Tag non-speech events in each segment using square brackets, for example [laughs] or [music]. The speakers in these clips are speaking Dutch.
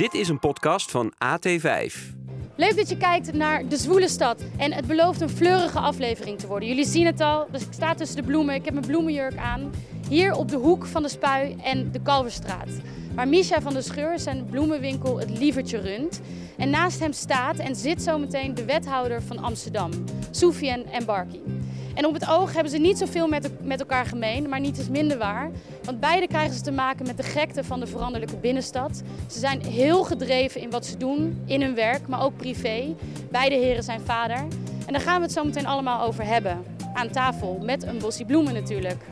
Dit is een podcast van AT5. Leuk dat je kijkt naar De Zwoele Stad. En het belooft een fleurige aflevering te worden. Jullie zien het al, dus ik sta tussen de bloemen. Ik heb mijn bloemenjurk aan. Hier op de hoek van de Spui en de Kalverstraat. Waar Misha van de Scheur zijn bloemenwinkel Het Lievertje runt. En naast hem staat en zit zometeen de wethouder van Amsterdam, Soufiane Embarki. En op het oog hebben ze niet zoveel met, met elkaar gemeen, maar niet is minder waar. Want beide krijgen ze te maken met de gekte van de veranderlijke binnenstad. Ze zijn heel gedreven in wat ze doen, in hun werk, maar ook privé. Beide heren zijn vader. En daar gaan we het zo meteen allemaal over hebben. Aan tafel, met een bosje bloemen natuurlijk.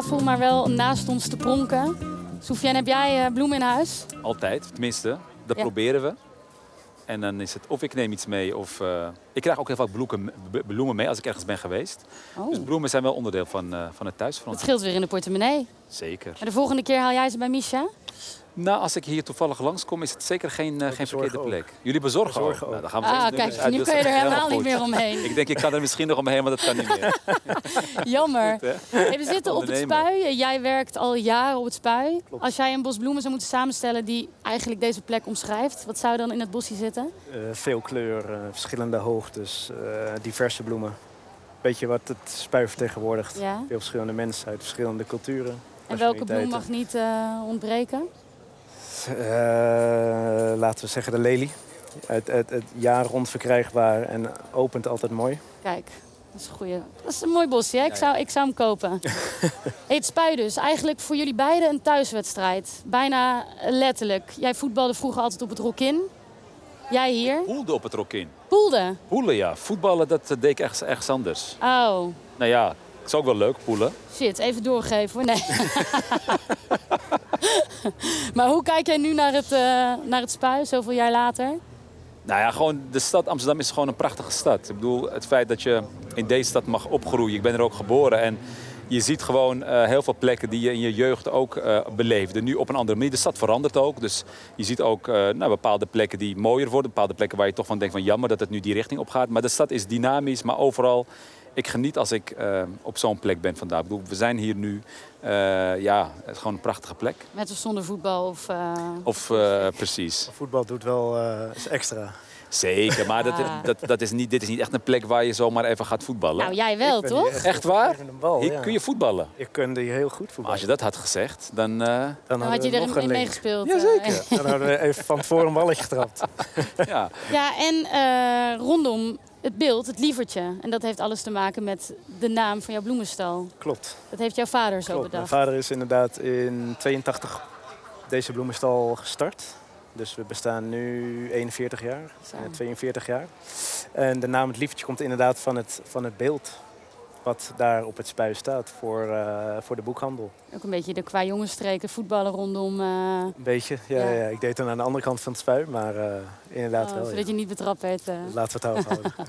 Tafel, maar wel naast ons te pronken. Soufiane, heb jij eh, bloemen in huis? Altijd, tenminste. Dat Ja. proberen we. En dan is het of ik neem iets mee of... eh, ik krijg ook heel vaak bloemen, bloemen mee als ik ergens ben geweest. Oh, Dus bloemen zijn wel onderdeel van, eh, van het thuisfront. scheelt weer in de portemonnee. Zeker. Maar de volgende keer haal jij ze bij Misha? Nou, als ik hier toevallig langskom is het zeker geen, eh, geen verkeerde ook. plek. Jullie bezorgen, Bezorgen ook. Nou, dan gaan we Ah, kijk, uit, nu dus kun je er helemaal niet meer omheen. Ik denk, ik kan er misschien nog omheen, maar dat kan niet meer. [laughs] Jammer. Goed? Hey, we zitten op het spui. Jij werkt al jaren op het spui. Als jij een bos bloemen zou moeten samenstellen die eigenlijk deze plek omschrijft, wat zou dan in het bosje zitten? Eh, veel kleur, eh, verschillende hoogtes, eh, diverse bloemen. Weet je wat het spui vertegenwoordigt? Ja. Veel verschillende mensen uit verschillende culturen. En welke bloem mag niet eh, ontbreken? Eh, laten we zeggen de lelie. Het, het, het jaar rond verkrijgbaar en opent altijd mooi. Kijk, dat is een goeie. Dat is een mooi bosje, hè? Ik, zou, ik zou hem kopen. [laughs] hey, het spui dus. Eigenlijk voor jullie beiden een thuiswedstrijd. Bijna letterlijk. Jij voetbalde vroeger altijd op het Rokin. Jij hier. Poelde op het rokin. Poelde. Poelen, ja. Voetballen, dat deed ik ergens, ergens anders. Oh, Nou ja, is ook wel leuk, poelen. shit. Even doorgeven hoor. Nee. [laughs] maar hoe kijk jij nu naar het, eh, naar het spui, zoveel jaar later? Nou ja, gewoon de stad Amsterdam is gewoon een prachtige stad. Ik bedoel, het feit dat je in deze stad mag opgroeien. Ik ben er ook geboren en je ziet gewoon eh, heel veel plekken die je in je jeugd ook eh, beleefde. Nu op een andere manier. De stad verandert ook. Dus je ziet ook nou, bepaalde plekken die mooier worden. Bepaalde plekken waar je toch van denkt van jammer dat het nu die richting op gaat. Maar de stad is dynamisch, maar overal... Ik geniet als ik eh, op zo'n plek ben vandaag. Ik bedoel, we zijn hier nu. eh, ja, het is gewoon een prachtige plek. Met of zonder voetbal? Of, eh, Of eh, precies. Voetbal doet wel eh, is extra. Zeker, maar dat, Ah. dat, dat is niet, dit is niet echt een plek waar je zomaar even gaat voetballen. Nou, jij wel, toch? echt Echt waar? bal, Hier ja. kun je voetballen. Ik kun hier heel goed Maar voetballen. als je dat had gezegd, dan... eh, Dan, Dan had hadden je een link. meegespeeld. Jazeker. Dan hadden we even van tevoren een balletje getrapt. [laughs] ja. Ja, en eh, rondom het beeld, het lievertje. En dat heeft alles te maken met de naam van jouw bloemenstal. Klopt. Dat heeft jouw vader zo Klopt. Mijn bedacht. vader is inderdaad in 82 deze bloemenstal gestart. Dus we bestaan nu 41 jaar, Zo. eh, 42 jaar. En de naam Het Lievertje komt inderdaad van het, van het beeld wat daar op het spui staat voor, eh, voor de boekhandel. Ook een beetje de qua jongensstreken, voetballen rondom. eh, Een beetje, ja, Ja. ja. ik deed het aan de andere kant van het spui, maar eh, inderdaad oh, wel. zodat Ja. je niet betrapt werd. Laten we het overhouden. [laughs]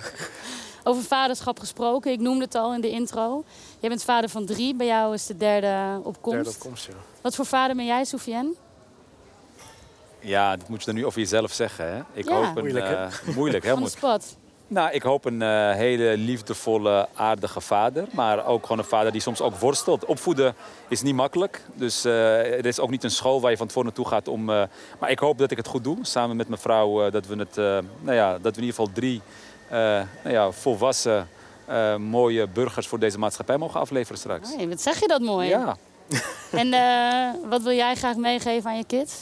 [laughs] Over vaderschap gesproken, ik noemde het al in de intro. Jij bent vader van drie, bij jou is de derde op komst. Derde opkomst, ja. Wat voor vader ben jij, Soufiane? ja, dat moet je dan nu over jezelf zeggen. Hè? Ik Ja. hoop een, Moeilijk, hè? moeilijk, heel Van de moeilijk. Nou, ik hoop een eh, hele liefdevolle, aardige vader. Maar ook gewoon een vader die soms ook worstelt. Opvoeden is niet makkelijk. Dus eh, er is ook niet een school waar je van tevoren naartoe gaat om... eh, maar ik hoop dat ik het goed doe. Samen met mijn vrouw. eh, dat, we het, eh, nou ja, dat we in ieder geval drie eh, nou ja, volwassen, eh, mooie burgers voor deze maatschappij mogen afleveren straks. Hey, wat zeg je dat mooi. Ja. [laughs] En eh, wat wil jij graag meegeven aan je kids?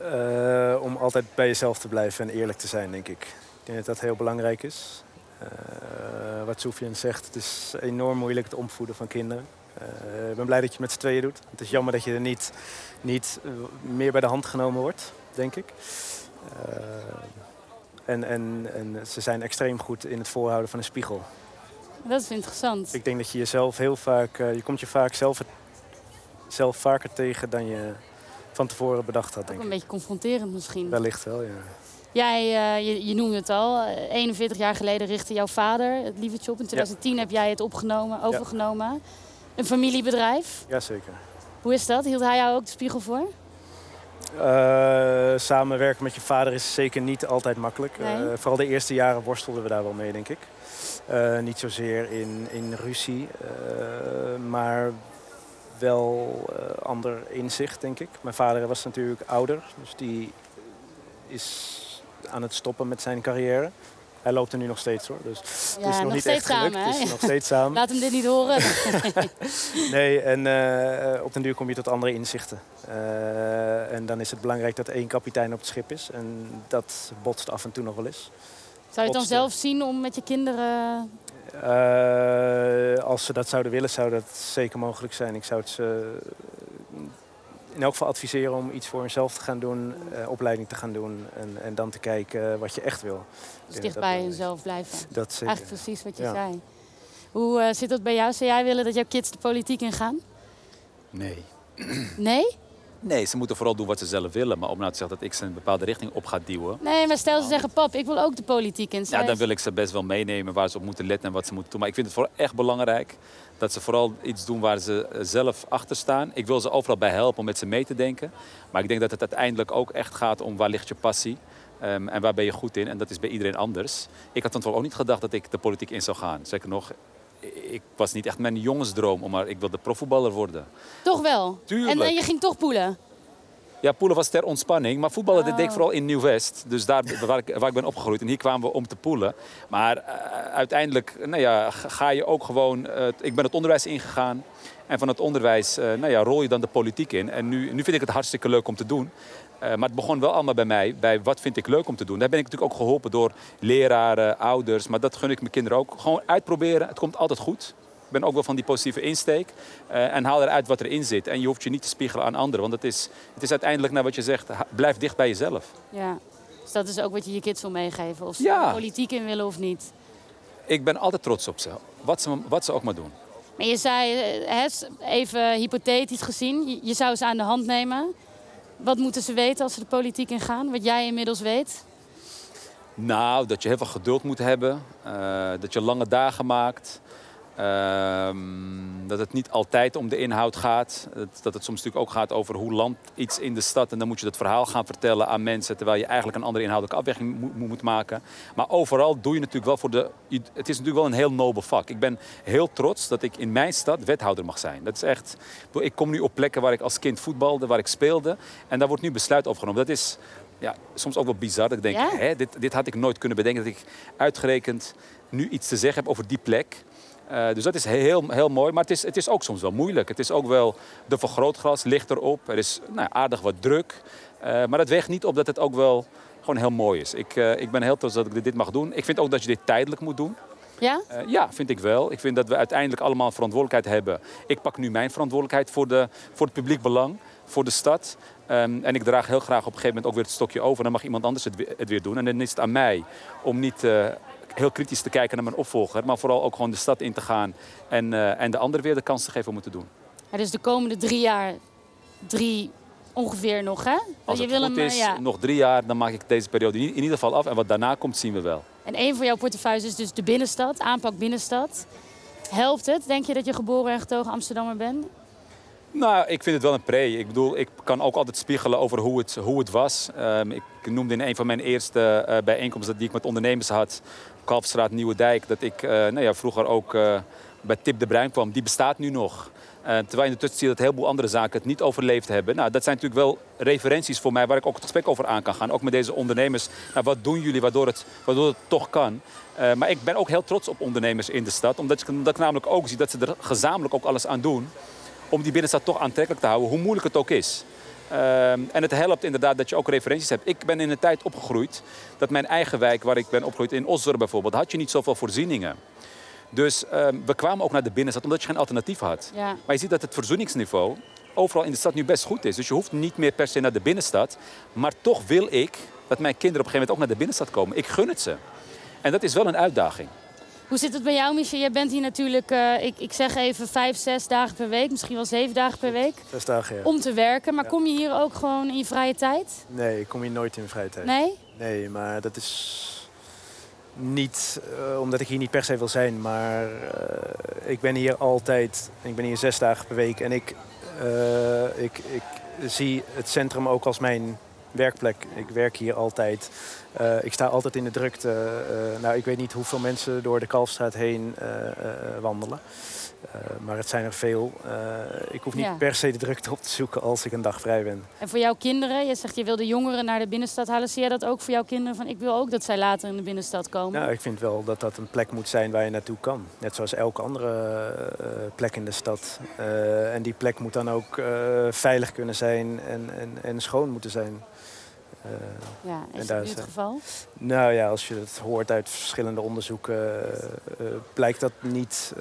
Eh, om altijd bij jezelf te blijven en eerlijk te zijn, denk ik. Ik denk dat dat heel belangrijk is. Eh, wat Soufiane zegt, het is enorm moeilijk het opvoeden van kinderen. Eh, ik ben blij dat je het met z'n tweeën doet. Het is jammer dat je er niet, niet eh, meer bij de hand genomen wordt, denk ik. En, en, en ze zijn extreem goed in het voorhouden van een spiegel. Dat is interessant. Ik denk dat je jezelf heel vaak, uh, je komt je vaak zelf, zelf vaker tegen dan je van tevoren bedacht had. Ook denk een ik. beetje confronterend misschien. Wellicht wel, ja. Jij, uh, je, je, noemde het al, 41 jaar geleden richtte jouw vader het Lievertje op. In 2010 ja. heb jij het opgenomen, overgenomen. Ja. Een familiebedrijf. Jazeker. Hoe is dat? Hield hij jou ook de spiegel voor? Uh, samenwerken met je vader is zeker niet altijd makkelijk. Nee. Uh, vooral de eerste jaren worstelden we daar wel mee, denk ik. Niet zozeer in, in ruzie, maar wel ander inzicht, denk ik. Mijn vader was natuurlijk ouder, dus die is aan het stoppen met zijn carrière. Hij loopt er nu nog steeds hoor. Dus ja, het is nog, nog niet echt gelukt. samen, nog steeds samen. [laughs] Laat hem dit niet horen. [laughs] [laughs] nee, en uh, op den duur kom je tot andere inzichten. Uh, en dan is het belangrijk dat één kapitein op het schip is. En dat botst af en toe nog wel eens. Zou je het dan zelf zien om met je kinderen... Uh, als ze dat zouden willen, zou dat zeker mogelijk zijn. Ik zou het ze in elk geval adviseren om iets voor jezelf te gaan doen, uh, opleiding te gaan doen en, en dan te kijken wat je echt wil. Dus dicht bij jezelf blijven. Dat zeker. Eigenlijk precies wat je ja. zei. Hoe uh, zit dat bij jou? Zou jij willen dat jouw kids de politiek ingaan? Nee. Nee? Nee, ze moeten vooral doen wat ze zelf willen. Maar om nou te zeggen dat ik ze een bepaalde richting op ga duwen... Nee, maar stel ze zeggen, pap, ik wil ook de politiek in. Ja, dan wil ik ze best wel meenemen waar ze op moeten letten en wat ze moeten doen. Maar ik vind het vooral echt belangrijk dat ze vooral iets doen waar ze zelf achter staan. Ik wil ze overal bij helpen om met ze mee te denken. Maar ik denk dat het uiteindelijk ook echt gaat om waar ligt je passie. Um, en waar ben je goed in? En dat is bij iedereen anders. Ik had van ook niet gedacht dat ik de politiek in zou gaan. Zeker nog, ik was niet echt mijn jongensdroom, maar ik wilde profvoetballer worden. Toch wel? Tuurlijk. En, en je ging toch poelen? Ja, poelen was ter ontspanning. Maar voetballen oh. deed ik vooral in Nieuw-West. Dus daar waar ik, waar ik ben opgegroeid. En hier kwamen we om te poelen. Maar uh, uiteindelijk nou ja, ga je ook gewoon... Uh, ik ben het onderwijs ingegaan. En van het onderwijs uh, nou ja, rol je dan de politiek in. En nu, nu vind ik het hartstikke leuk om te doen. Uh, maar het begon wel allemaal bij mij. Bij wat vind ik leuk om te doen. Daar ben ik natuurlijk ook geholpen door leraren, ouders. Maar dat gun ik mijn kinderen ook. Gewoon uitproberen. Het komt altijd goed. Ik ben ook wel van die positieve insteek. Uh, en haal eruit wat erin zit. En je hoeft je niet te spiegelen aan anderen. Want het is, het is uiteindelijk naar wat je zegt. Blijf dicht bij jezelf. Ja. Dus dat is ook wat je je kids wil meegeven. Of ze ja. politiek in willen of niet. Ik ben altijd trots op ze. Wat ze, wat ze ook maar doen. Maar je zei, hè, even hypothetisch gezien, je zou ze aan de hand nemen. Wat moeten ze weten als ze de politiek ingaan? Wat jij inmiddels weet? Nou, dat je heel veel geduld moet hebben. Uh, dat je lange dagen maakt. Uh, dat het niet altijd om de inhoud gaat. Dat, dat het soms natuurlijk ook gaat over hoe landt iets in de stad. En dan moet je dat verhaal gaan vertellen aan mensen. Terwijl je eigenlijk een andere inhoudelijke afweging moet, moet maken. Maar overal doe je natuurlijk wel voor de... Het is natuurlijk wel een heel nobel vak. Ik ben heel trots dat ik in mijn stad wethouder mag zijn. Dat is echt... Ik kom nu op plekken waar ik als kind voetbalde, waar ik speelde. En daar wordt nu besluit over genomen. Dat is ja, soms ook wel bizar. Dat ik denk, Ja. hè, dit, dit had ik nooit kunnen bedenken. Dat ik uitgerekend nu iets te zeggen heb over die plek. Uh, dus dat is heel, heel mooi. Maar het is, het is ook soms wel moeilijk. Het is ook wel, de vergrootglas ligt erop. Er is nou, aardig wat druk. Uh, maar dat weegt niet op dat het ook wel gewoon heel mooi is. Ik, uh, ik ben heel trots dat ik dit mag doen. Ik vind ook dat je dit tijdelijk moet doen. Ja? ja, vind ik wel. Ik vind dat we uiteindelijk allemaal verantwoordelijkheid hebben. Ik pak nu mijn verantwoordelijkheid voor, de, voor het publiek belang, voor de stad. Um, en ik draag heel graag op een gegeven moment ook weer het stokje over. Dan mag iemand anders het, het weer doen. En dan is het aan mij om niet heel kritisch te kijken naar mijn opvolger. Maar vooral ook gewoon de stad in te gaan. En, uh, en de anderen weer de kans te geven om het te doen. Ja, dus de komende drie jaar, drie ongeveer nog, hè? Als je het wil goed hem, is, ja. nog drie jaar, dan maak ik deze periode in ieder geval af. En wat daarna komt, zien we wel. En een van jouw portefeuilles is dus de binnenstad, aanpak binnenstad. Helpt het, denk je, dat je geboren en getogen Amsterdammer bent? Nou, ik vind het wel een pre. Ik bedoel, ik kan ook altijd spiegelen over hoe het, hoe het was. Um, ik noemde in een van mijn eerste uh, bijeenkomsten die ik met ondernemers had... Kalfstraat, Nieuwe Dijk, dat ik uh, nou ja, vroeger ook uh, bij Tip de Bruin kwam. Die bestaat nu nog. Terwijl in de tussentijd dat een heleboel andere zaken het niet overleefd hebben. Nou, dat zijn natuurlijk wel referenties voor mij waar ik ook het gesprek over aan kan gaan. Ook met deze ondernemers. Nou, wat doen jullie waardoor het, waardoor het toch kan? Maar ik ben ook heel trots op ondernemers in de stad. Omdat ik, omdat ik namelijk ook zie dat ze er gezamenlijk ook alles aan doen. Om die binnenstad toch aantrekkelijk te houden, hoe moeilijk het ook is. Uh, en het helpt inderdaad dat je ook referenties hebt. Ik ben in een tijd opgegroeid dat mijn eigen wijk, waar ik ben opgegroeid, in Osdorp bijvoorbeeld, had je niet zoveel voorzieningen. Dus uh, we kwamen ook naar de binnenstad omdat je geen alternatief had. Ja. Maar je ziet dat het verzoeningsniveau overal in de stad nu best goed is. Dus je hoeft niet meer per se naar de binnenstad. Maar toch wil ik dat mijn kinderen op een gegeven moment ook naar de binnenstad komen. Ik gun het ze. En dat is wel een uitdaging. Hoe zit het bij jou, Michel? Jij bent hier natuurlijk, uh, ik, ik zeg even vijf, zes dagen per week, misschien wel zeven dagen per week. Zes dagen, ja. Om te werken. Maar kom je hier ook gewoon in je vrije tijd? Nee, ik kom hier nooit in vrije tijd. Nee? Nee, maar dat is niet uh, omdat ik hier niet per se wil zijn, maar uh, ik ben hier altijd. Ik ben hier zes dagen per week en ik, ik, ik zie het centrum ook als mijn werkplek. Ik werk hier altijd. Uh, ik sta altijd in de drukte. Uh, nou, ik weet niet hoeveel mensen door de Kalfstraat heen wandelen. maar het zijn er veel. ik hoef niet ja. per se de drukte op te zoeken als ik een dag vrij ben. En voor jouw kinderen, je zegt je wil de jongeren naar de binnenstad halen. Zie jij dat ook voor jouw kinderen? Van ik wil ook dat zij later in de binnenstad komen. Nou, ik vind wel dat dat een plek moet zijn waar je naartoe kan. Net zoals elke andere plek in de stad. en die plek moet dan ook veilig kunnen zijn en, en, en schoon moeten zijn. Uh, ja, is dat nu het geval? Nou ja, als je het hoort uit verschillende onderzoeken, uh, uh, blijkt dat niet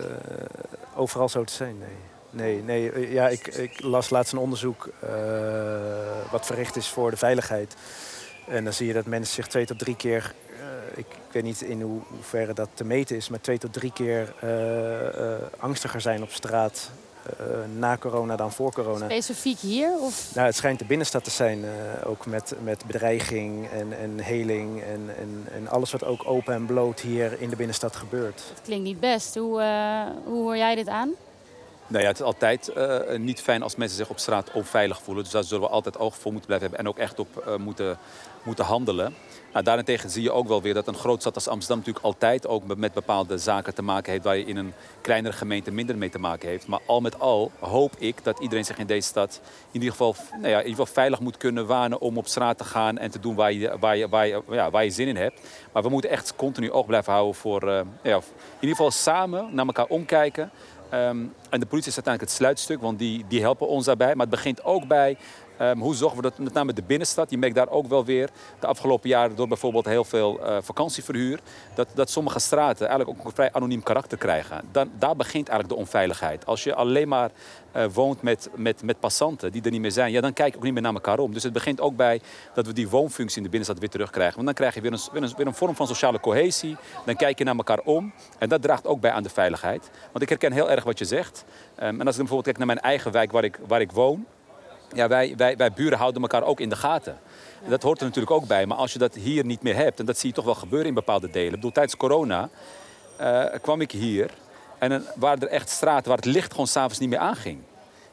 overal zo te zijn. Nee. Nee, nee ja, ik, ik, las laatst een onderzoek wat verricht is voor de veiligheid. En dan zie je dat mensen zich twee tot drie keer, ik, ik, weet niet in ho hoeverre dat te meten is, maar twee tot drie keer angstiger zijn op straat na corona dan voor corona. Specifiek hier? Of? Nou, het schijnt de binnenstad te zijn, uh, ook met, met bedreiging en, en heling en, en, en alles wat ook open en bloot hier in de binnenstad gebeurt. Het klinkt niet best. Hoe, uh, hoe hoor jij dit aan? Nou ja, het is altijd uh, niet fijn als mensen zich op straat onveilig voelen. Dus daar zullen we altijd oog voor moeten blijven hebben en ook echt op uh, moeten, moeten handelen. Nou, daarentegen zie je ook wel weer dat een groot stad als Amsterdam natuurlijk altijd ook met bepaalde zaken te maken heeft waar je in een kleinere gemeente minder mee te maken heeft. Maar al met al hoop ik dat iedereen zich in deze stad in ieder geval, nou ja, in ieder geval veilig moet kunnen wanen om op straat te gaan en te doen waar je, waar je, waar je, ja, waar je zin in hebt. Maar we moeten echt continu oog blijven houden voor, uh, ja, in ieder geval samen naar elkaar omkijken. Um, en de politie is uiteindelijk het sluitstuk, want die, die helpen ons daarbij. Maar het begint ook bij um, hoe zorgen we dat met name de binnenstad. Je merkt daar ook wel weer de afgelopen jaren door bijvoorbeeld heel veel uh, vakantieverhuur. Dat, dat sommige straten eigenlijk ook een vrij anoniem karakter krijgen. Dan, daar begint eigenlijk de onveiligheid. Als je alleen maar uh, woont met, met, met passanten die er niet meer zijn, ja, dan kijk je ook niet meer naar elkaar om. Dus het begint ook bij dat we die woonfunctie in de binnenstad weer terugkrijgen. Want dan krijg je weer een, weer een, vorm van sociale cohesie. Dan kijk je naar elkaar om. En dat draagt ook bij aan de veiligheid. Want ik herken heel erg wat je zegt. Um, en als ik bijvoorbeeld kijk naar mijn eigen wijk waar ik, waar ik woon. Ja, wij, wij, wij buren houden elkaar ook in de gaten. Dat hoort er natuurlijk ook bij. Maar als je dat hier niet meer hebt, en dat zie je toch wel gebeuren in bepaalde delen. Ik bedoel, tijdens corona uh, kwam ik hier en dan waren er echt straten waar het licht gewoon s'avonds niet meer aanging.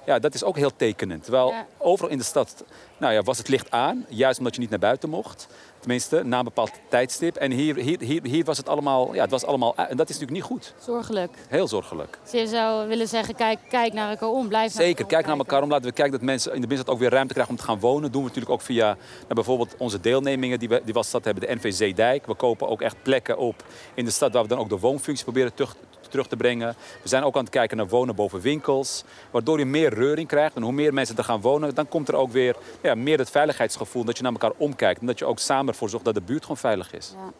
Ja, dat is ook heel tekenend. Terwijl ja. overal in de stad nou ja, was het licht aan, juist omdat je niet naar buiten mocht. Tenminste, na een bepaald tijdstip. En hier, hier, hier, hier was het allemaal, ja, het was allemaal, en dat is natuurlijk niet goed. Zorgelijk. Heel zorgelijk. Dus je zou willen zeggen, kijk, kijk naar elkaar om, blijf Zeker, naar kijk naar elkaar om. Laten we kijken dat mensen in de binnenstad ook weer ruimte krijgen om te gaan wonen. Dat doen we natuurlijk ook via nou, bijvoorbeeld onze deelnemingen die we, die we als stad hebben, de NVC Dijk. We kopen ook echt plekken op in de stad waar we dan ook de woonfunctie proberen terug, terug te brengen. We zijn ook aan het kijken naar wonen boven winkels. Waardoor je meer reuring krijgt. En hoe meer mensen er gaan wonen, dan komt er ook weer ja, meer het veiligheidsgevoel. Dat je naar elkaar omkijkt. En dat je ook samen ervoor zorgt dat de buurt gewoon veilig is. Ja.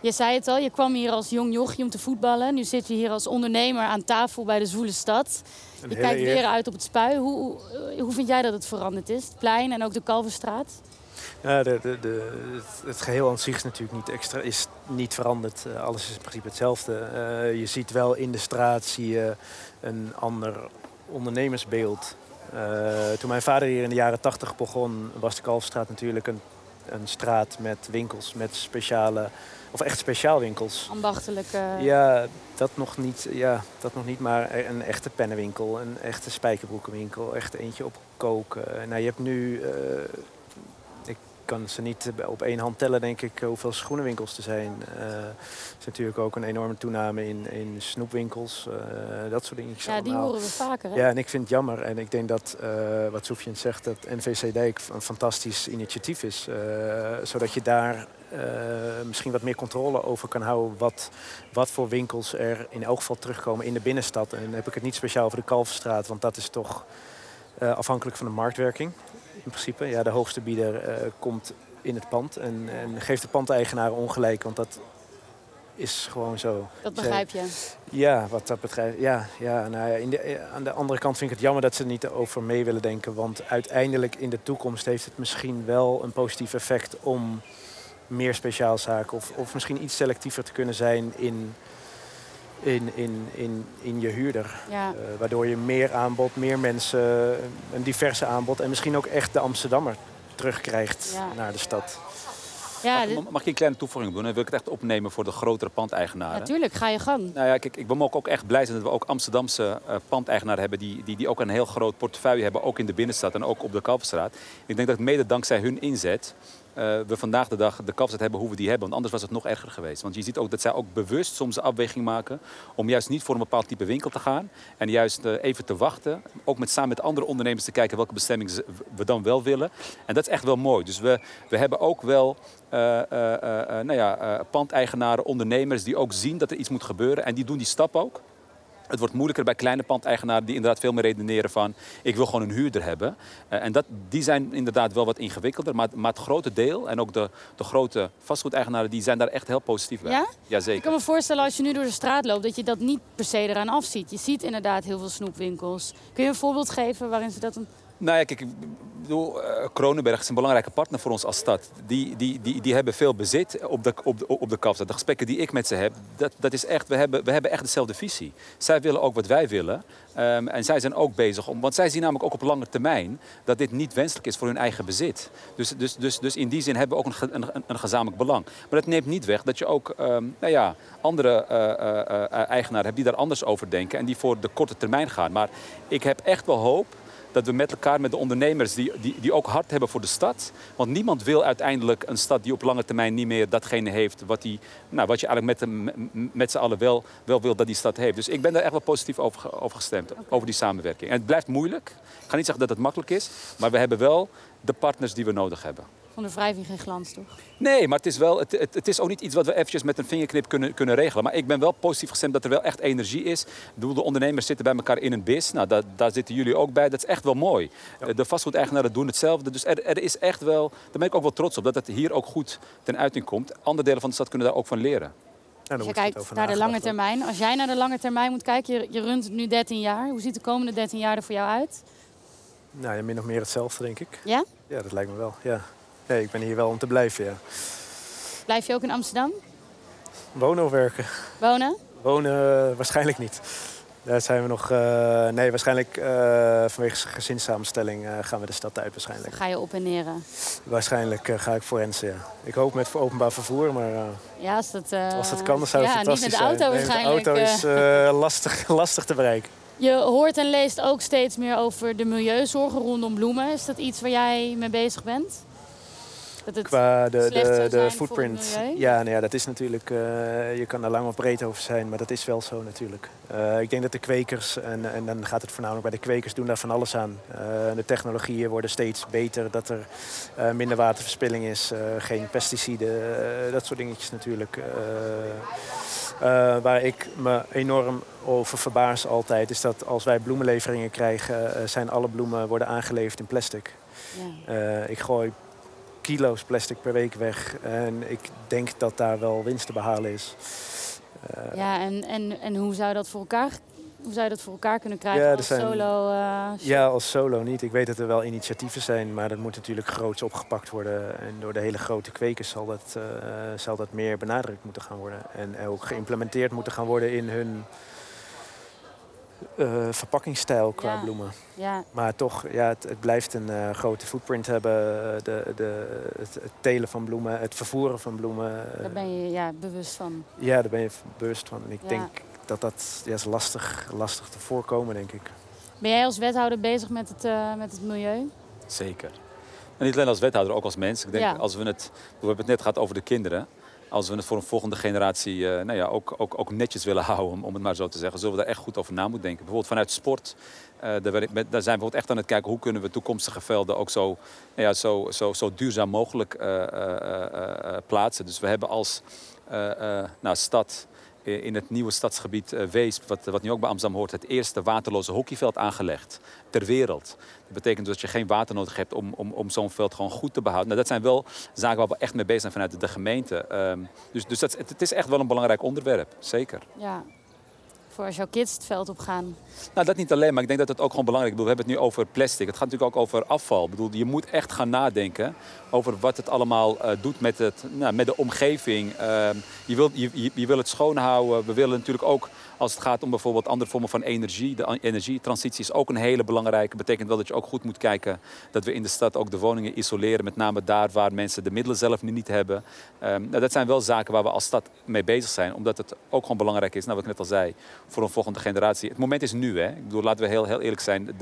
Je zei het al, je kwam hier als jong jochie om te voetballen. Nu zit je hier als ondernemer aan tafel bij de Zwoele Stad. Je kijkt weer uit op het spui. Hoe, hoe vind jij dat het veranderd is? Het plein en ook de Kalverstraat? Ja, de, de, de, het geheel aan zich is natuurlijk niet extra, is niet veranderd. Uh, alles is in principe hetzelfde. Uh, je ziet wel in de straat zie je een ander ondernemersbeeld. Uh, toen mijn vader hier in de jaren tachtig begon, was de Kalfstraat natuurlijk een, een straat met winkels, met speciale, of echt speciaal winkels. Ambachtelijke. Ja, dat nog niet, ja, dat nog niet maar een echte pennenwinkel, een echte spijkerbroekenwinkel, echt eentje op koken. Nou, je hebt nu kan ze niet op één hand tellen, denk ik, hoeveel schoenenwinkels er zijn. Uh, er is natuurlijk ook een enorme toename in, in snoepwinkels, dat soort dingen. Ja, die horen we vaker. Hè? Ja, en ik vind het jammer. En ik denk dat, wat Sofian zegt, dat NVC Dijk een fantastisch initiatief is. zodat je daar misschien wat meer controle over kan houden wat, wat voor winkels er in elk geval terugkomen in de binnenstad. En dan heb ik het niet speciaal voor de Kalverstraat, want dat is toch afhankelijk van de marktwerking in principe. Ja, de hoogste bieder uh, komt in het pand en, en geeft de pandeigenaar ongelijk, want dat is gewoon zo. Dat begrijp je? Ja, wat dat betreft. Ja, ja, nou ja in de, eh, aan de andere kant vind ik het jammer dat ze er niet over mee willen denken. Want uiteindelijk in de toekomst heeft het misschien wel een positief effect om meer speciaalzaken of, of misschien iets selectiever te kunnen zijn in in, in, in, in je huurder. Ja. Eh, waardoor je meer aanbod, meer mensen, een diverse aanbod en misschien ook echt de Amsterdammer terugkrijgt Ja. naar de stad. Ja, Mag, dit- mag ik een kleine toevoeging doen? Dan wil ik het echt opnemen voor de grotere pandeigenaren. natuurlijk, ga je gang. Nou ja, kijk, ik ben ook echt blij zijn dat we ook Amsterdamse eh pandeigenaren hebben die, die, die ook een heel groot portefeuille hebben, ook in de binnenstad en ook op de Kalverstraat. Ik denk dat mede dankzij hun inzet eh, we vandaag de dag de Kalverstraat hebben hoe we die hebben. Want anders was het nog erger geweest. Want je ziet ook dat zij ook bewust soms een afweging maken om juist niet voor een bepaald type winkel te gaan. En juist eh, even te wachten. Ook met, samen met andere ondernemers te kijken welke bestemming we dan wel willen. En dat is echt wel mooi. Dus we, we hebben ook wel eh, nou ja, pandeigenaren, ondernemers die ook zien dat er iets moet gebeuren. En die doen die stap ook. Het wordt moeilijker bij kleine pandeigenaren die inderdaad veel meer redeneren van ik wil gewoon een huurder hebben. Eh, en dat, die zijn inderdaad wel wat ingewikkelder. Maar, maar het grote deel en ook de, de grote vastgoedeigenaren die zijn daar echt heel positief bij. Ja? Ik Jazeker. kan me voorstellen als je nu door de straat loopt dat je dat niet per se eraan afziet. Je ziet inderdaad heel veel snoepwinkels. Kun je een voorbeeld geven waarin ze dat... Een... Nou ja, kijk, ik bedoel, eh, Kronenberg is een belangrijke partner voor ons als stad. Die, die, die, die hebben veel bezit op de, op, de, op de Kapstad. De gesprekken die ik met ze heb, dat, dat is echt, we hebben, we hebben echt dezelfde visie. Zij willen ook wat wij willen. Ehm, en zij zijn ook bezig om, want zij zien namelijk ook op lange termijn dat dit niet wenselijk is voor hun eigen bezit. Dus, dus, dus, dus in die zin hebben we ook een, een, een gezamenlijk belang. Maar dat neemt niet weg dat je ook ehm, nou ja, andere eh, eigenaren hebt die daar anders over denken en die voor de korte termijn gaan. Maar ik heb echt wel hoop dat we met elkaar, met de ondernemers die, die, die ook hard hebben voor de stad. Want niemand wil uiteindelijk een stad die op lange termijn niet meer datgene heeft wat, die, nou, wat je eigenlijk met, de- met z'n allen wel, wel wil dat die stad heeft. Dus ik ben daar echt wel positief over, over gestemd, over die samenwerking. En het blijft moeilijk. Ik ga niet zeggen dat het makkelijk is, maar we hebben wel de partners die we nodig hebben. Van de wrijving geen glans, toch? Nee, maar het is, wel, het, het, het is ook niet iets wat we eventjes met een vingerknip kunnen, kunnen regelen. Maar ik ben wel positief gestemd dat er wel echt energie is. Ik bedoel, de ondernemers zitten bij elkaar in een bis. Nou, daar, daar zitten jullie ook bij. Dat is echt wel mooi. Eh, De vastgoedeigenaren doen hetzelfde. Dus er, er is echt wel, daar ben ik ook wel trots op, dat het hier ook goed ten uiting komt. Andere delen van de stad kunnen daar ook van leren. Nou, Als je kijkt over naar de lange termijn. Als jij naar de lange termijn moet kijken, je, je runt het nu 13 jaar. Hoe ziet de komende 13 jaar er voor jou uit? Nou ja, min of meer hetzelfde, denk ik. Ja? Ja, dat lijkt me wel. Ja. Nee, ik ben hier wel om te blijven, ja. Blijf je ook in Amsterdam Wonen of werken? wonen? Wonen eh, waarschijnlijk niet. Daar zijn we nog... eh, nee, waarschijnlijk eh, vanwege gezinssamenstelling eh, gaan we de stad uit waarschijnlijk. Ga je op en neren? Waarschijnlijk ga ik voor Rensen, ja. Ik hoop met openbaar vervoer, maar Ja, als dat, als dat kan, dan zou het ja, niet fantastisch met de auto zijn. Nee, waarschijnlijk. met de auto is [laughs] lastig, lastig te bereiken. Je hoort en leest ook steeds meer over de milieuzorgen rondom bloemen. Is dat iets waar jij mee bezig bent? Dat het... Qua de, de, de footprint. Ja, nou ja, dat is natuurlijk. eh, je kan er lang of breed over zijn, maar dat is wel zo natuurlijk. Eh, ik denk dat de kwekers, en, en dan gaat het voornamelijk bij de kwekers, doen daar van alles aan. Eh, de technologieën worden steeds beter, dat er minder waterverspilling is, geen pesticiden, dat soort dingetjes natuurlijk. Waar ik me enorm over verbaas altijd, is dat als wij bloemenleveringen krijgen, zijn alle bloemen worden aangeleverd in plastic. Ja. Ik gooi kilo's plastic per week weg. En ik denk dat daar wel winst te behalen is. Eh, Ja, en, en, en hoe zou dat voor elkaar, hoe zou je dat voor elkaar kunnen krijgen Ja, als zijn- solo? eh, ja, als solo niet. Ik weet dat er wel initiatieven zijn, maar dat moet natuurlijk groots opgepakt worden. En door de hele grote kwekers zal dat, eh, zal dat meer benadrukt moeten gaan worden. En ook geïmplementeerd moeten gaan worden in hun eh, verpakkingsstijl qua Ja. bloemen. ja, Maar toch, ja, het, het blijft een eh, grote footprint hebben. eh, De, de, het, het telen van bloemen, het vervoeren van bloemen. daar ben je ja, bewust van. Ja, daar ben je bewust van. En ik Ja. denk dat dat ja, is lastig, lastig te voorkomen, denk ik. Ben jij als wethouder bezig met het, eh, met het milieu? Zeker. En niet alleen als wethouder, ook als mens. Ik denk, Ja. als we het, we hebben het net gehad over de kinderen. Als we het voor een volgende generatie eh, nou ja, ook, ook, ook netjes willen [laughs] houden, om, het maar zo te zeggen, zullen we daar echt goed over na moeten denken. Bijvoorbeeld vanuit sport, eh, daar, zijn we echt aan het kijken hoe kunnen we toekomstige velden ook zo, nou ja, zo, zo, zo duurzaam mogelijk eh, plaatsen. Dus we hebben als nou, stad in het nieuwe stadsgebied eh, Weesp, wat, wat nu ook bij Amsterdam hoort, het eerste waterloze hockeyveld aangelegd ter wereld. Dat betekent dus dat je geen water nodig hebt om, om, om zo'n veld gewoon goed te behouden. Nou, dat zijn wel zaken waar we echt mee bezig zijn vanuit de gemeente. Ehm, dus dus dat, het, het is echt wel een belangrijk onderwerp, zeker. Ja. Voor als jouw kids het veld op gaan. Nou, dat niet alleen, maar ik denk dat het ook gewoon belangrijk is. We hebben het nu over plastic. Het gaat natuurlijk ook over afval. Ik bedoel, je moet echt gaan nadenken over wat het allemaal uh, doet met, het, nou, met de omgeving. Uh, je, wil, je, je, wil het schoon houden. We willen natuurlijk ook, als het gaat om bijvoorbeeld andere vormen van energie. De energietransitie is ook een hele belangrijke. betekent wel dat je ook goed moet kijken dat we in de stad ook de woningen isoleren. Met name daar waar mensen de middelen zelf nu niet hebben. Um, nou, dat zijn wel zaken waar we als stad mee bezig zijn. Omdat het ook gewoon belangrijk is, nou, wat ik net al zei, voor een volgende generatie. Het moment is nu. Hè. Ik bedoel, laten we heel, heel eerlijk zijn.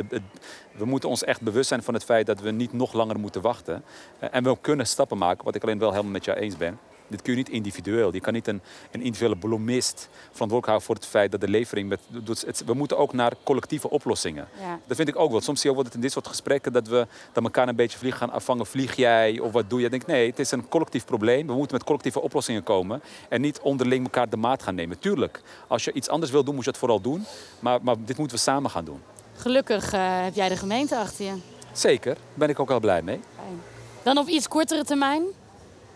We moeten ons echt bewust zijn van het feit dat we niet nog langer moeten wachten. Uh, en we kunnen stappen maken, wat ik alleen wel helemaal met jou eens ben. Dit kun je niet individueel. Je kan niet een, een individuele bloemist verantwoordelijk houden voor het feit dat de levering... Met, het, we moeten ook naar collectieve oplossingen. Ja. Dat vind ik ook wel. Soms zie je ook het in dit soort gesprekken dat we dat elkaar een beetje vliegen gaan afvangen. Vlieg jij of wat doe je? Ik denk nee, het is een collectief probleem. We moeten met collectieve oplossingen komen. En niet onderling elkaar de maat gaan nemen. Tuurlijk, als je iets anders wil doen, moet je het vooral doen. Maar, maar dit moeten we samen gaan doen. Gelukkig uh, heb jij de gemeente achter je. Zeker, daar ben ik ook wel blij mee. Fijn. Dan op iets kortere termijn.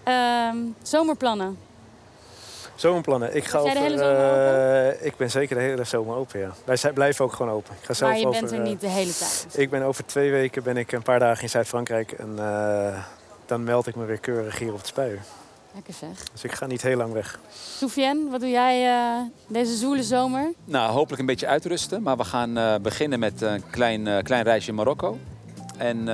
Uh, zomerplannen. Zomerplannen. Ik ga over, de hele zomer uh, ik ben zeker de hele zomer open, ja. Wij zijn, blijven ook gewoon open. Ik ga zelf maar je over, bent er niet de hele tijd? Ik ben over twee weken ben ik een paar dagen in Zuid-Frankrijk. En uh, dan meld ik me weer keurig hier op het spui. Lekker zeg. Dus ik ga niet heel lang weg. Soufiane, wat doe jij uh, deze zoele zomer? Nou, hopelijk een beetje uitrusten. Maar we gaan beginnen met een klein, klein reisje in Marokko. En uh,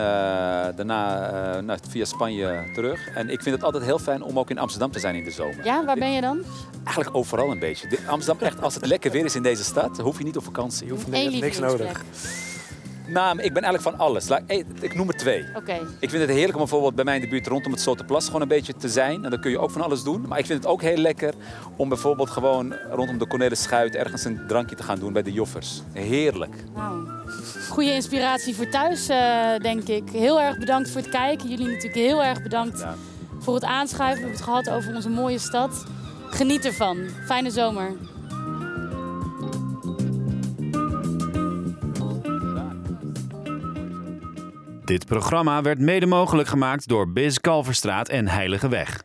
daarna uh, nou, via Spanje terug. En ik vind het altijd heel fijn om ook in Amsterdam te zijn in de zomer. Ja, waar ben je dan? Eigenlijk overal een beetje. Amsterdam, echt, als het lekker weer is in deze stad, hoef je niet op vakantie. Je hoeft niks nodig. Nou, ik ben eigenlijk van alles. Ik noem er twee. Okay. Ik vind het heerlijk om bijvoorbeeld bij mij in de buurt rondom het Zoterplas gewoon een beetje te zijn. En dan kun je ook van alles doen. Maar ik vind het ook heel lekker om bijvoorbeeld gewoon rondom de Cornelis Schuit ergens een drankje te gaan doen bij de Joffers. Heerlijk. Wow. Goede inspiratie voor thuis, uh, denk ik. Heel erg bedankt voor het kijken. Jullie natuurlijk heel erg bedankt ja. voor het aanschuiven. We hebben het gehad over onze mooie stad. Geniet ervan. Fijne zomer. Dit programma werd mede mogelijk gemaakt door Biz Kalverstraat en Heilige Weg.